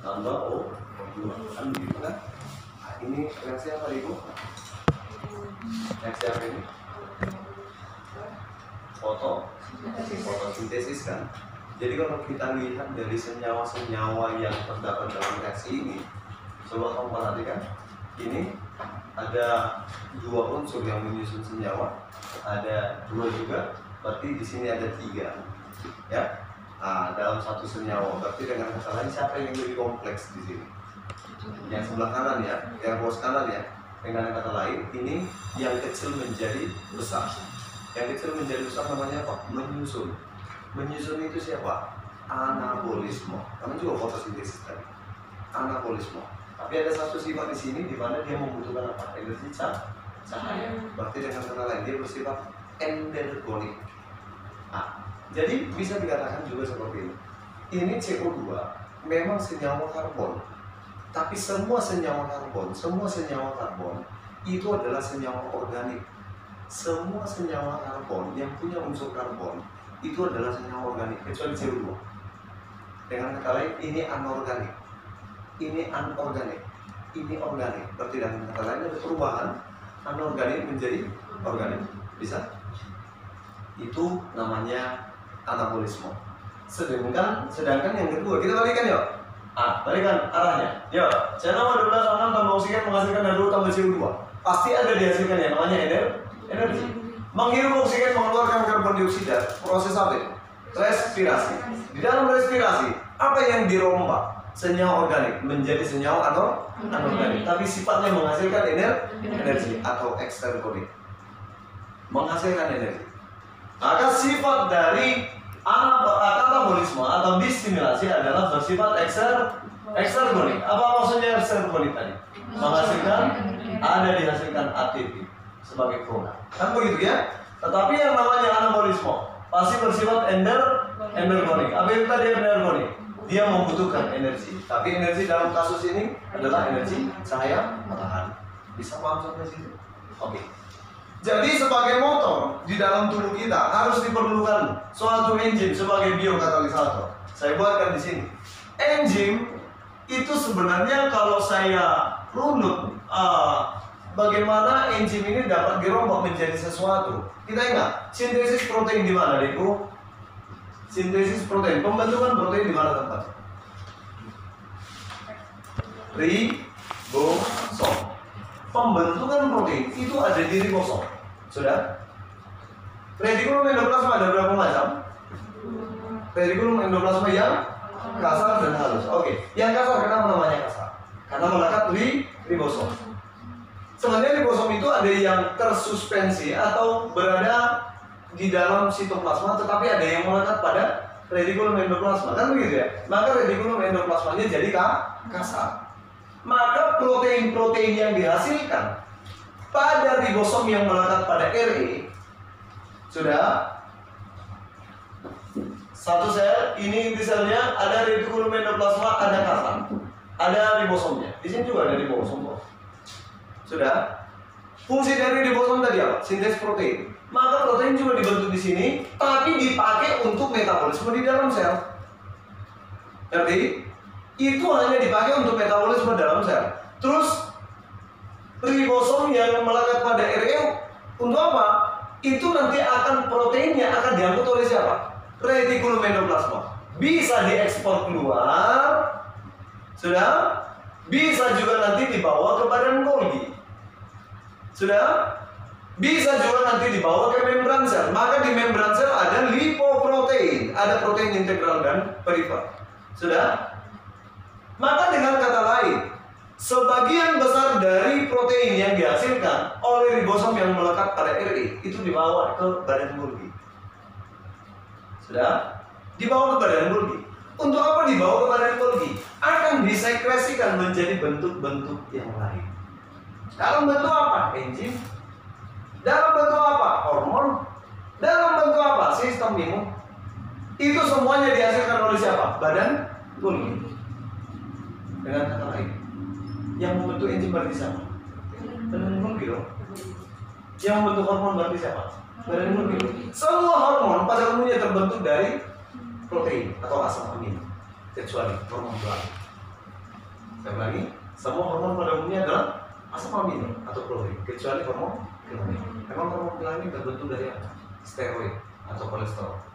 tambah O2 kan begitu kan? Nah, ini reaksi apa ibu? Reaksi apa ini? Foto? Fotosintesis kan? Jadi kalau kita lihat dari senyawa-senyawa yang terdapat dalam reaksi ini coba kamu perhatikan. Ini ada dua unsur yang menyusun senyawa. Ada dua juga berarti di sini ada tiga. Ya nah, dalam satu senyawa. Berarti dengan kata lain siapa yang lebih kompleks di sini? Yang sebelah kanan ya yang bawah kanan ya. Dengan kata lain ini yang kecil menjadi besar. Yang kecil menjadi besar namanya apa? Menyusun. Menyusun itu siapa? Anabolisme. Karena juga fotosintesis tadi. Anabolisme. Tapi ada satu sifat di sini di mana dia membutuhkan apa? Energi cah- cahaya. Berarti dengan kata lain dia bersifat endergonik jadi bisa dikatakan juga seperti ini. Ini CO2 memang senyawa karbon. Tapi semua senyawa karbon semua senyawa karbon itu adalah senyawa organik. Semua senyawa karbon yang punya unsur karbon itu adalah senyawa organik kecuali CO2 dengan kata lain ini anorganik. Ini anorganik. Ini organik. Berarti dengan kata lain ada perubahan. Anorganik menjadi organik. Bisa? Itu namanya anabolisme sedangkan sedangkan yang kedua kita balikan yuk. Ah balikan arahnya. Yuk C0 12 6 tambah oksigen menghasilkan H2 tambah CO2 pasti ada dihasilkan yang namanya ener- energi menghirup oksigen mengeluarkan karbon dioksida proses apa itu? respirasi. Di dalam respirasi apa yang dirombak senyawa organik menjadi senyawa atau anorganik. Tapi sifatnya menghasilkan ener- energi atau ekstergonik menghasilkan energi maka sifat dari ana- katabolisme atau distimulasi adalah bersifat ekster ekstergonik apa maksudnya ekstergonik tadi? Menghasilkan ada dihasilkan ATP sebagai produk. Kan begitu ya? Tetapi yang namanya anabolisme pasti bersifat ender endergonik apa itu tadi endergonik dia membutuhkan energi. Tapi energi dalam kasus ini adalah energi cahaya matahari. Bisa paham sampai situ? Oke jadi sebagai motor di dalam tubuh kita harus diperlukan suatu enzim sebagai biokatalisator saya buatkan di sini enzim itu sebenarnya kalau saya runut uh, bagaimana enzim ini dapat dirombak menjadi sesuatu. Kita ingat, sintesis protein di mana, Ibu? Sintesis protein, pembentukan protein di mana tempatnya? Ribosom. Pembentukan protein itu ada di ribosom. Sudah? Retikulum endoplasma ada berapa macam? Retikulum endoplasma yang kasar dan halus. Oke, yang kasar kenapa namanya kasar? Karena melekat di ribosom. Sebenarnya ribosom itu ada yang tersuspensi atau berada di dalam sitoplasma, tetapi ada yang melekat pada retikulum endoplasma, kan begitu ya? Maka retikulum endoplasmanya jadi ka- kasar. Maka protein-protein yang dihasilkan pada ribosom yang melekat pada RE sudah satu sel ini inti selnya ada retikulum endoplasma ada kasar ada ribosomnya. Di sini juga ada ribosom kok. Sudah? Fungsi dari ribosom tadi apa? Sintesis protein. Maka protein juga dibentuk di sini tapi dipakai untuk metabolisme di dalam sel. Ngerti itu hanya dipakai untuk metabolisme dalam sel. Terus ribosom yang melekat pada RE untuk apa? Itu nanti akan proteinnya akan diangkut oleh siapa? Retikulum endoplasma bisa diekspor keluar sudah? Bisa juga nanti dibawa ke badan Golgi sudah? Bisa juga nanti dibawa ke membran sel. Maka di membran sel ada lipoprotein. Ada protein integral dan perifer sudah maka dengan kata lain sebagian besar dari protein yang dihasilkan oleh ribosom yang melekat pada RI itu dibawa ke badan Golgi sudah dibawa ke badan Golgi. Untuk apa dibawa ke badan Golgi? Akan disekresikan menjadi bentuk-bentuk yang lain. Dalam bentuk apa? Enzim. Dalam bentuk apa? Hormon. Dalam bentuk apa? Sistem imun. Itu semuanya dihasilkan oleh siapa? Badan Golgi. Dengan kata lain, yang membentuk enzim berarti siapa? Badan Golgi dong. Yang membentuk hormon berarti siapa? Badan Golgi. Semua hormon pada umumnya terbentuk dari protein atau asam amino kecuali hormon belakang. Saya ulangi, semua hormon pada umumnya adalah asam amino atau protein, kecuali hormon kelamin. Memang hormon kelamin terbentuk dari apa? Steroid atau kolesterol.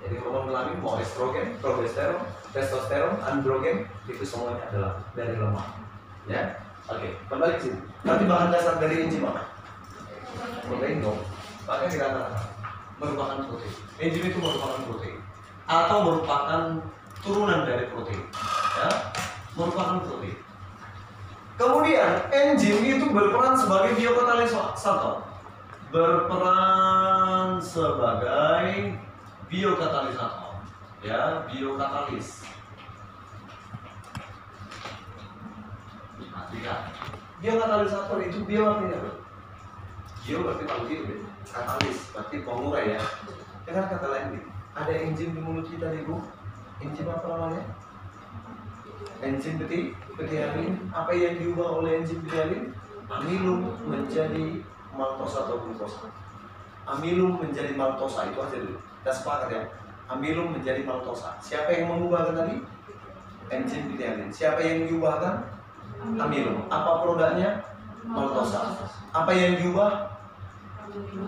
Jadi hormon kelamin mau estrogen, progesteron, testosteron, androgen itu semuanya adalah dari lemak. Ya, oke. Kembali ke sini. Bahan dasar dari enzim apa? Protein dong. Makanya dikatakan merupakan protein. Enzim itu merupakan protein atau merupakan turunan dari protein. Ya, merupakan protein. Kemudian enzim itu berperan sebagai biokatalisator. Berperan sebagai biokatalisator. Ya, biokatalis. Perhatikan. Biokatalisator itu bio artinya apa? Bio berarti panggil, katalis berarti pengurai ya. Dengan kata lain, ada enzim di mulut kita nih bu. Enzim apa namanya? enzim peti petialin apa yang diubah oleh enzim petialin amilum menjadi maltosa atau glukosa amilum menjadi maltosa itu aja dulu kita sepakat ya. Amilum menjadi maltosa. Siapa yang mengubahkan tadi? Enzim petialin siapa yang diubahkan? Amilum apa produknya? Maltosa. Apa yang diubah?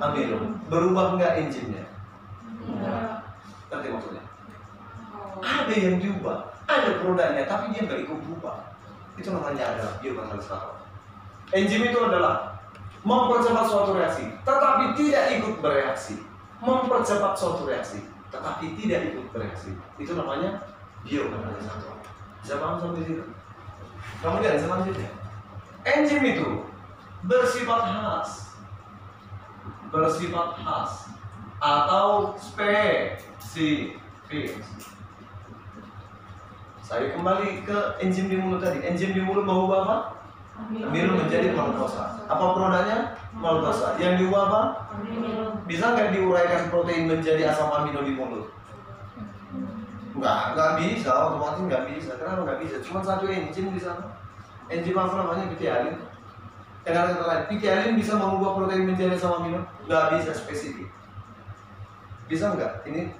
Amilum berubah enggak enzimnya? Ngerti maksudnya? Ada yang diubah. Ada produknya tapi dia nggak ikut berubah itu namanya adalah biokatalisator enzim itu adalah mempercepat suatu reaksi tetapi tidak ikut bereaksi mempercepat suatu reaksi tetapi tidak ikut bereaksi. Itu namanya biokatalisator bisa paham sampai situ? Kemudian selanjutnya enzim itu bersifat khas. Bersifat khas atau spesifik. Saya kembali ke enzim di mulut tadi. Enzim di mulut mau apa? Amilum menjadi maltosa. Apa produknya? Maltosa. Yang diubah apa? Bisa nggak diuraikan protein menjadi asam amino di mulut? Nggak, nggak bisa. Otomatis nggak bisa. Kenapa nggak bisa? Cuma satu enzim di sana. Enzim apa namanya? Pitialin. Dengan kata lain, pitialin bisa mengubah protein menjadi asam amino? Nggak bisa spesifik. Bisa nggak? Ini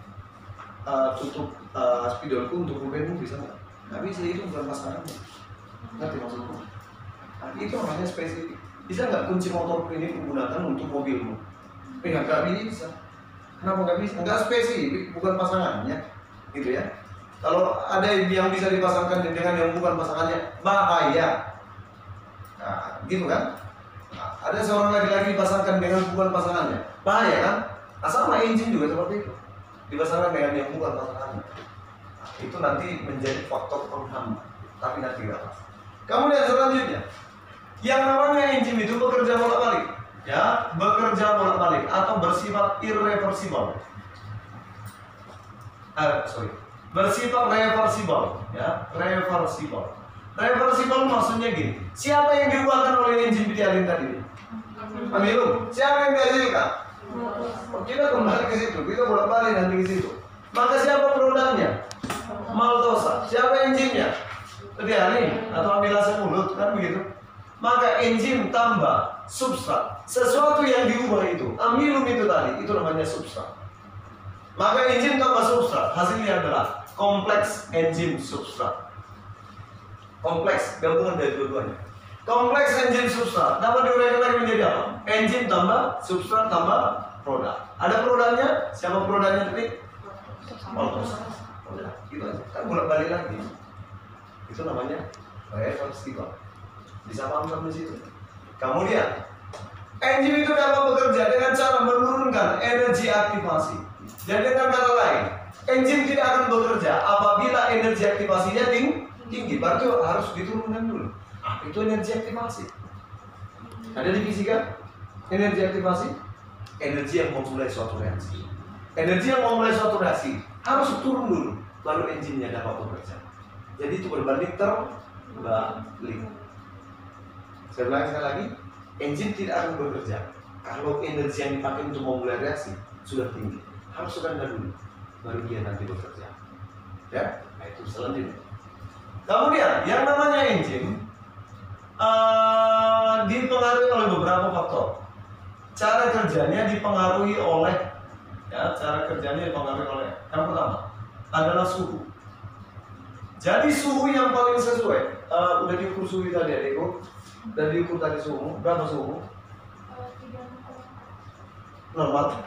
uh, tutup uh, spidolku untuk rubenmu bisa nggak? nggak bisa itu bukan pasangannya ngerti maksudku nah, itu namanya spesifik. Bisa nggak kunci motor ini menggunakan untuk mobilmu? Eh nggak bisa. Kenapa nggak bisa? Nggak spesifik bukan pasangannya gitu ya. Kalau ada yang bisa dipasangkan dengan yang bukan pasangannya bahaya. Nah, gitu kan? Nah, ada seorang laki-laki dipasangkan dengan bukan pasangannya bahaya kan? Nah, sama engine juga seperti itu. Dipasangkan dengan yang bukan pasangannya. Itu nanti menjadi faktor penghambat tapi nanti tidak kemudian selanjutnya yang namanya enzim itu bekerja bolak-balik. Ya bekerja bolak-balik atau bersifat irreversible. Eh, sorry. Bersifat reversible ya. Reversible. Reversible maksudnya gini. Siapa yang diubahkan oleh enzim pitialin tadi? Amilum siapa yang dihasilkan kita kembali ke situ. Kita bolak-balik nanti ke situ. Maka siapa produknya? Maltosa. Siapa enzimnya? Tialin atau amilase mulut. Kan begitu. Maka enzim tambah substrat. Sesuatu yang diubah itu, amilum itu tadi, itu namanya substrat. Maka enzim tambah substrat, hasilnya adalah kompleks enzim substrat. Kompleks gabungan dari dua-duanya. Kompleks enzim substrat dapat diuraikan lagi menjadi apa? Enzim tambah substrat tambah produk. Ada produknya? Siapa produknya tadi? Maltosa udah gitu aja kan bolak balik lagi itu namanya reversible bisa paham sampai situ? Kemudian enzim itu dapat bekerja dengan cara menurunkan energi aktivasi jadi dengan kata lain enzim tidak akan bekerja apabila energi aktivasinya tinggi. Berarti harus diturunkan dulu. Ah, itu energi aktivasi. Ada di fisika? Energi aktivasi? Energi yang memulai suatu reaksi. Energi yang memulai suatu reaksi harus turun dulu baru enzimnya dapat bekerja. Jadi itu berbanding terbalik. Saya ulangi sekali lagi, enzim tidak akan bekerja kalau energi yang dipakai untuk memulai reaksi sudah tinggi. Harus rendah dulu, baru dia nanti bekerja. Ya, nah itu selanjutnya. Kemudian yang namanya enzim uh, dipengaruhi oleh beberapa faktor. Cara kerjanya dipengaruhi oleh ya, cara kerjanya dipengaruhi oleh yang pertama adalah suhu. Jadi suhu yang paling sesuai, uh, udah diukur suhu tadi adekku, dan diukur tadi suhu, berapa suhu? Normal.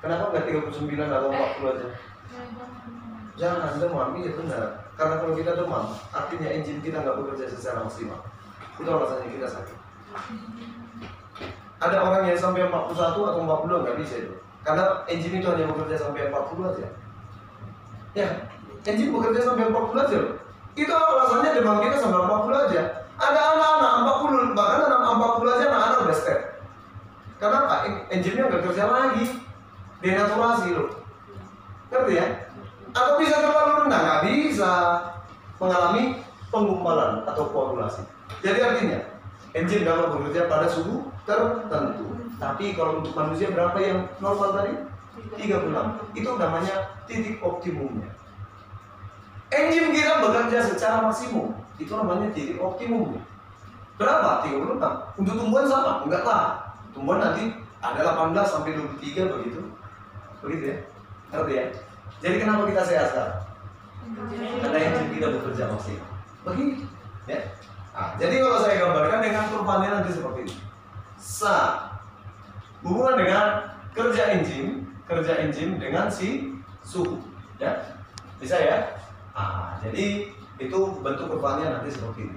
Kenapa nggak 39 atau 40 aja? Jangan demam, iya benar. Karena kalau kita demam, artinya engine kita nggak bekerja secara maksimal. Itu alasannya kita sakit. Ada orang yang sampai 41 atau 40 nggak bisa itu. Karena engine itu hanya bekerja sampai 40 aja. Ya, engine bekerja sampai 40 aja. Itu alasannya demam kita sampai 40 aja. Ada anak-anak 40, bahkan anak 40 aja anak-anak udah step. Kenapa? Engine-nya nggak kerja lagi. Denaturasi loh. Ngerti ya? Atau bisa terlalu rendah? Nggak bisa. Mengalami penggumpalan atau koagulasi. Jadi artinya, engine dapat bekerja pada suhu tertentu. Tapi kalau untuk manusia berapa yang normal tadi? 36. Itu namanya titik optimumnya. Engine kita bekerja secara maksimum. Itu namanya titik optimumnya. Berapa? 36. Untuk tumbuhan sama? Enggak lah. Tumbuhan nanti ada 18 sampai 23 begitu. Begitu ya? Ngerti ya? Jadi kenapa kita sehat sekarang? Karena engine kita bekerja maksimal. Begitu. Ya. Nah, jadi kalau saya gambarkan dengan kurvanya nanti seperti ini. Sa hubungan dengan kerja engine, kerja engine dengan si suhu, ya. Bisa ya? Ah, jadi itu bentuk kurvanya nanti seperti ini.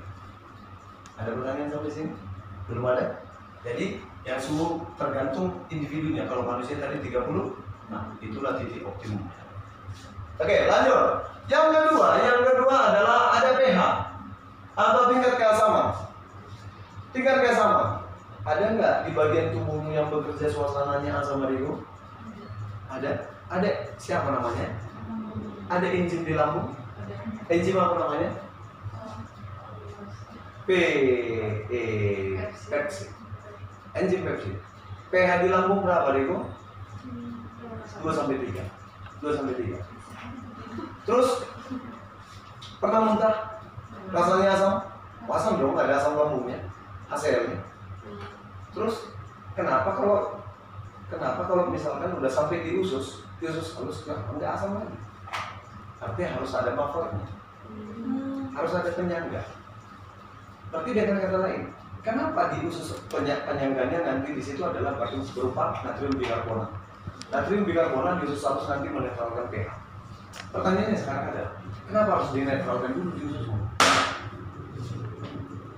Ada pertanyaan sampai sini? Belum ada? Jadi yang suhu tergantung individunya. Kalau manusia tadi 30, nah itulah titik optimum. Oke, lanjut. Yang kedua, yang kedua adalah ada pH atau tingkat keasaman. Tingkat keasaman. Ada nggak di bagian tubuhmu yang bekerja suasananya asam? Ada. Ada siapa namanya? Ada enzim di lambung? Enzim apa namanya? P E Pepsi. Enzim Pepsi. pH di lambung berapa, Riko? 2 sampai 3. 2 sampai 3. Terus pernah muntah? Rasanya asam? Asam dong, ada asam lambungnya. ACL-nya. Terus kenapa kalau kenapa kalau misalkan udah sampai di usus, di usus halus nggak asam lagi? Artinya harus ada buffernya. Harus ada penyangga. Berarti dengan kata lain, kenapa di usus penyangganya nanti di situ adalah batu berupa natrium bikarbonat. Natrium bikarbonat di usus halus nanti menetralkan pH. Pertanyaannya sekarang ada, kenapa harus dinetralkan dulu di ususmu?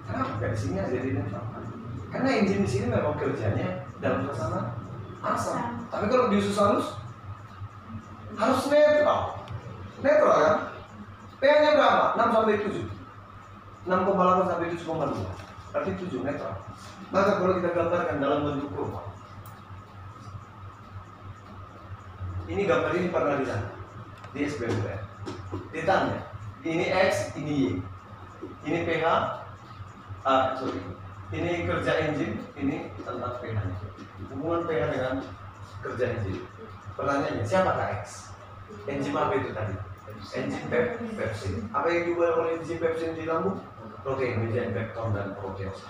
Kenapa nggak di sini aja dinetralkan? Karena enzim di sini memang kerjanya dalam suasana asam. Tapi kalau di usus halus harus netral. Netral kan? pH-nya berapa? 6 sampai 7. 6,8 sampai 7,2. Berarti 7 netral. Maka kalau kita gambarkan dalam bentuk kurva. Ini gambar ini pernah ditanya di SBMPTN. Ditanya, ini X, ini Y. Ini pH, ah, sorry, ini kerja enzim, ini tentang pH. Hubungan pH dengan kerja enzim. Pertanyaannya, siapa X? Enzim apa itu tadi? Enzim pep pepsin. Apa yang diubah oleh enzim pepsin di lambung? Protein menjadi pepton dan proteosa.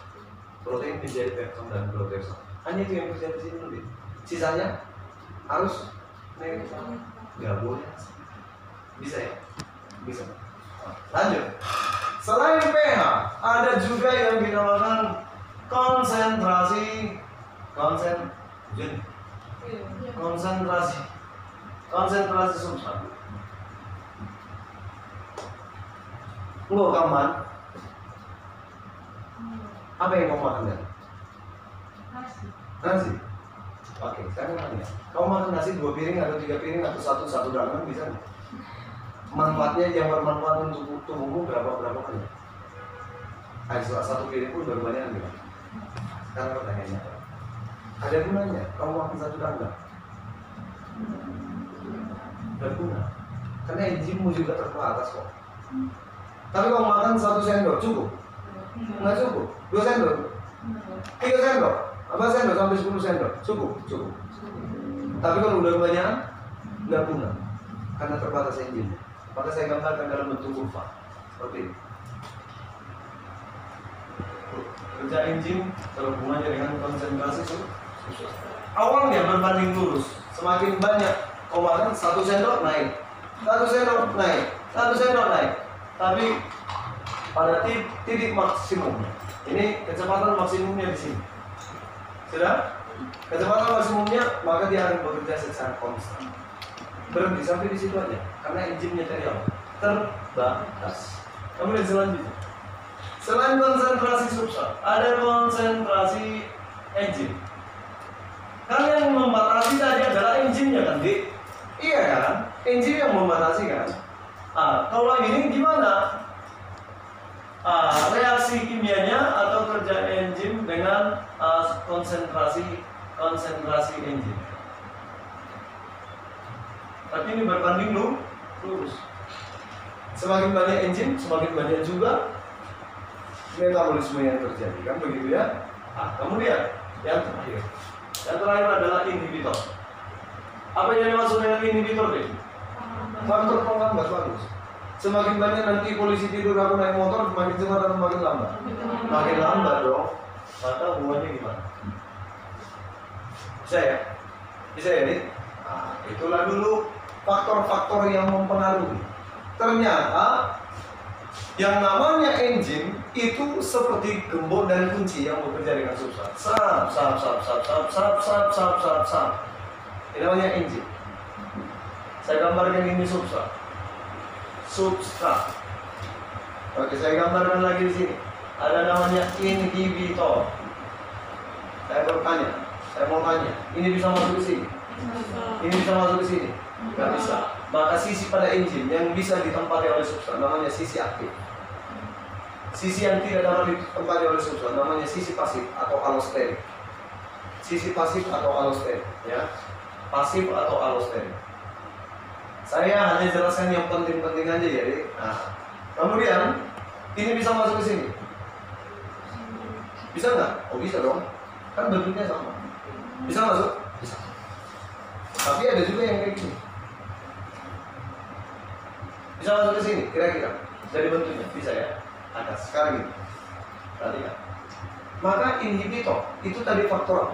Protein menjadi pepton dan proteosa. Hanya itu yang kerja di sini lebih. Sisanya harus nggak boleh. Bisa ya? Bisa. Lanjut. Selain pH, ada juga yang dinamakan konsentrasi konsen konsentrasi konsentrasi substran. Lo kaman apa yang kamu makan kan? Nasi. Nasi. Oke, sekarang tanya. Kamu makan nasi dua piring atau tiga piring atau satu satu dalam bisa nggak? Manfaatnya yang bermanfaat untuk tubuhmu berapa berapa banyak? Ayo satu piring pun baru banyak nih. Sekarang pertanyaannya, ada gunanya? Kamu makan satu dalam? Berguna. Karena enzimmu juga terbatas kok. Tapi kalau makan satu sendok cukup? Nggak cukup. Dua sendok? Tiga sendok? Apa sendok sampai sepuluh sendok? Cukup, cukup. Tapi kalau udah banyak, nggak guna. Karena terbatas enzim. Maka saya gambarkan dalam bentuk kurva. Seperti ini. Kerja enzim terhubungannya dengan konsentrasi susu. Awalnya berbanding lurus. Semakin banyak kau makan, satu sendok naik. Satu sendok naik. Satu sendok naik. tapi pada titik maksimumnya. Ini kecepatan maksimumnya di sini. Sudah? Kecepatan maksimumnya maka dia akan bekerja secara konstan. Berhenti sampai di situ aja karena engine-nya apa? Terbatas. Kemudian selanjutnya. Selain konsentrasi substrat, ada konsentrasi engine. Yang membatasi tadi adalah engine-nya kan, Dik? Iya kan? Engine yang membatasi kan? Ah, kalau ini gimana? Ah, reaksi kimianya atau kerja enzim dengan ah, konsentrasi konsentrasi enzim. Tapi ini berbanding lu lurus. Semakin banyak enzim, semakin banyak juga metabolisme yang terjadi kan begitu ya. Ah, kemudian yang terakhir, yang terakhir adalah inhibitor. Apa yang dimaksud dengan inhibitor deh? Faktor penghambat bagus. Semakin banyak nanti polisi tidur aku naik motor, makin cepat atau makin lambat? Makin lambat dong. Maka hubungannya gimana? Bisa ya? Bisa ya nih? Nah, itulah dulu faktor-faktor yang mempengaruhi. Ternyata yang namanya engine itu seperti gembok dan kunci yang bekerja dengan substrat. Sap, sap, sap, sap, sap, sap, sap, sap, sap, sap. Ini namanya engine. Saya gambarkan ini substrat. Substrat. Oke, saya gambarkan lagi di sini. Ada namanya inhibitor. Saya bertanya, saya mau tanya, ini bisa masuk ke sini? Ini bisa masuk ke sini? Gak bisa. Maka sisi pada engine yang bisa ditempati oleh substrat namanya sisi aktif. Sisi yang tidak dapat ditempati oleh substrat namanya sisi pasif atau allosterik. Sisi pasif atau allosterik, ya. Pasif atau allosterik. Saya hanya jelaskan yang penting-penting aja ya. Nah, kemudian ini bisa masuk ke sini. Bisa nggak? Oh bisa dong. Kan bentuknya sama. Bisa masuk? Bisa. Tapi ada juga yang kayak gini. Bisa masuk ke sini, kira-kira. Dari bentuknya, bisa ya. Ada sekarang ini. Perhatikan. Maka inhibitor itu tadi faktor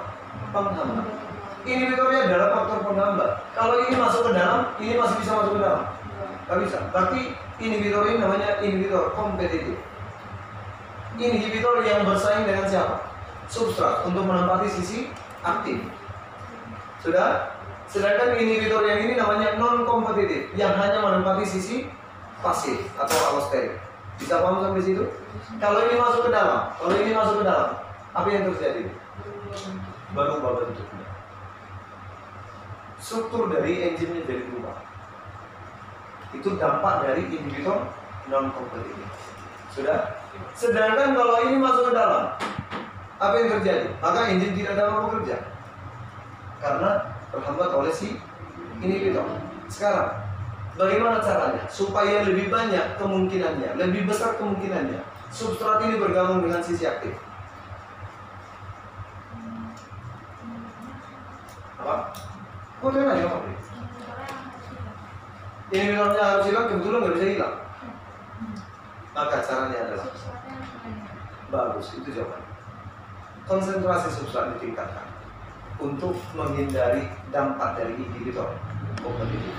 apa? Penghambat. Inhibitornya adalah faktor penghambat. Kalau ini masuk ke dalam, ini masih bisa masuk ke dalam. Gak bisa. Berarti inhibitor ini namanya inhibitor kompetitif. Inhibitor yang bersaing dengan siapa? Substrat untuk menempati sisi aktif. Sudah? Sedangkan inhibitor yang ini namanya non kompetitif yang hanya menempati sisi pasif atau allosterik. Bisa paham sampai situ? Kalau ini masuk ke dalam, kalau ini masuk ke dalam, apa yang terjadi? Berubah bentuknya. Struktur dari engine-nya jadi berubah. Itu dampak dari inhibitor non kompetitif. Sudah? Sedangkan kalau ini masuk ke dalam, apa yang terjadi? Maka engine tidak dapat bekerja. Karena terhambat oleh si inhibitor. Sekarang, bagaimana caranya? Supaya lebih banyak kemungkinannya, lebih besar kemungkinannya, substrat ini bergabung dengan sisi aktif. Apa? Apa? Inhibitornya harus hilang, kebetulan nggak bisa hilang. Maka caranya adalah bagus, itu jawabannya. Konsentrasi substrat ditingkatkan untuk menghindari dampak dari inhibitor kompetitif.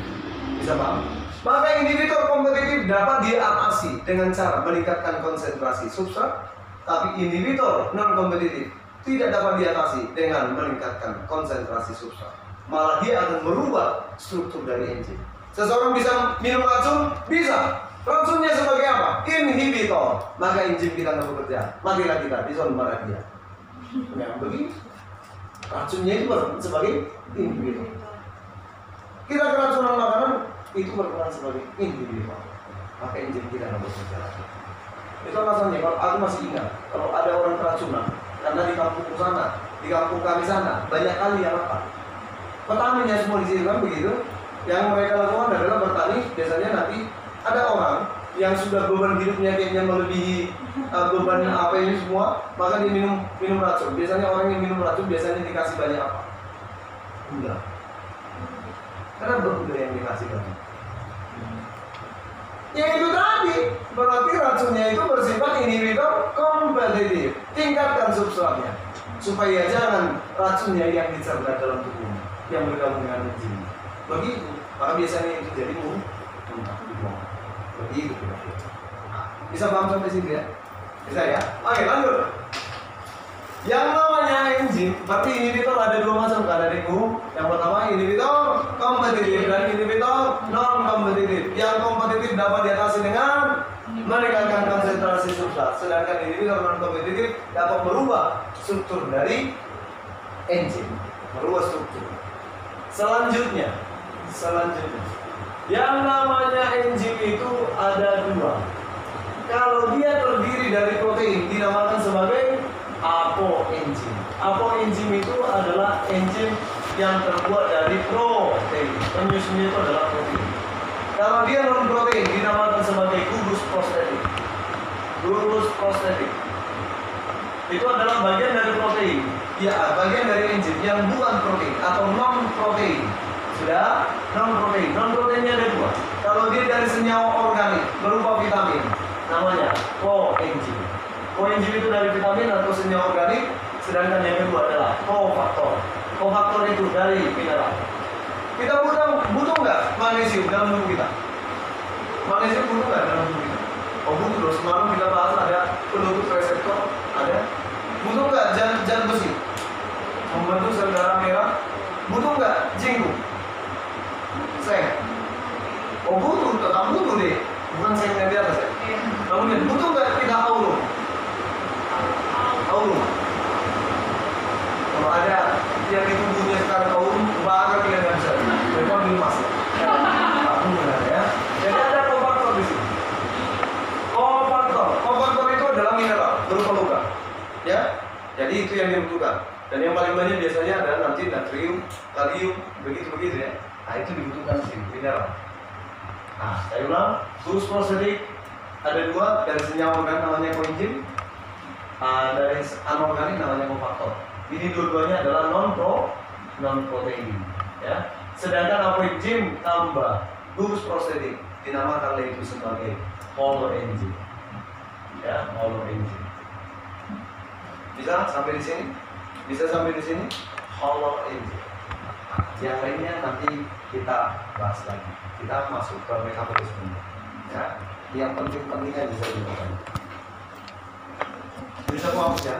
Bisa paham? Maka inhibitor kompetitif dapat diatasi dengan cara meningkatkan konsentrasi substrat, tapi inhibitor non kompetitif tidak dapat diatasi dengan meningkatkan konsentrasi substrat. Malah dia akan merubah struktur dari enzim. Seseorang bisa minum racun? Bisa. Racunnya sebagai apa? Inhibitor. Maka enzim kita nggak bekerja. Matilah kita di zona merah dia. Memang begitu racunnya itu sebagai inhibitor. Kita keracunan makanan itu berperan sebagai inhibitor. Maka enzim kita nggak bekerja. Itu alasannya kalau aku masih ingat kalau ada orang keracunan karena di kampung sana, di kampung kami sana banyak kali yang apa? Petaninya semua di sini kan begitu. Yang mereka lakukan adalah bertani. Biasanya nanti ada orang yang sudah beban hidupnya kayaknya melebihi uh, beban apa ini semua, maka dia minum minum racun. Biasanya orang yang minum racun biasanya dikasih banyak apa? Gula. Karena bergula yang dikasih banyak. Ya itu tadi, berarti racunnya itu bersifat inhibitor kompetitif. Tingkatkan substratnya supaya jangan racunnya yang dicerna dalam tubuh yang bergabung dengan enzim. Begitu, maka biasanya itu jadi muntah dibuang. Begitu kira-kira. Bisa paham sampai sini ya? Bisa ya? Oke, lanjut. Yang namanya enzim, berarti inhibitor ada dua macam kan adikku. Yang pertama inhibitor kompetitif dan inhibitor non kompetitif. Yang kompetitif dapat diatasi dengan meningkatkan konsentrasi substrat, sedangkan inhibitor non kompetitif dapat merubah struktur dari enzim, merubah struktur. Selanjutnya, selanjutnya, yang namanya enzim itu ada dua. Kalau dia terdiri dari protein, dinamakan sebagai apoenzim. Apoenzim itu adalah enzim yang terbuat dari protein. Penyusunnya itu adalah protein. Kalau dia non protein, dinamakan sebagai gugus prostetik. Gugus prostetik itu adalah bagian dari protein. Ya, bagian dari enzim yang bukan protein atau non protein. Sudah non protein. Non proteinnya ada dua. Kalau dia dari senyawa organik berupa vitamin, namanya koenzim. Koenzim itu dari vitamin atau senyawa organik, sedangkan yang kedua adalah kofaktor. Kofaktor itu dari mineral. Kita butuh butuh nggak magnesium dalam tubuh kita? Magnesium butuh nggak dalam tubuh kita? Oh butuh loh. Semalam kita bahas ada penutup reseptor, ada. Butuh nggak zat zat besi? Membentuk sel darah merah. Butuh nggak jinggu? Seng. Oh butuh, tetap butuh deh. Bukan seng yang di atas ya. Kemudian butuh nggak kita aurum? Aurum. Kalau ada yang di tubuhnya sekarang aurum, bahkan kita nggak bisa. Mereka belum masuk. Aku benar ya. Jadi ada kofaktor di sini. Kofaktor, kofaktor itu adalah mineral berupa luka. Ya, jadi itu yang dibutuhkan. Dan yang paling banyak biasanya adalah nanti natrium, kalium, begitu begitu ya. Nah itu dibutuhkan di sini mineral. Nah, saya ulang, glucose prosedik ada dua dari senyawa organik namanya koenzim, uh, dari anorganik namanya kofaktor. Ini dua-duanya adalah non pro, non protein. Ya. Sedangkan apoenzim tambah glucose prosedik dinamakan itu sebagai holoenzim. Ya, holoenzim. Bisa sampai di sini? Bisa sampai di sini? Holoenzim. Yang lainnya nanti kita bahas lagi. Kita masuk ke metabolisme. Ya, yang penting-pentingnya bisa dilakukan. Bisa paham ya?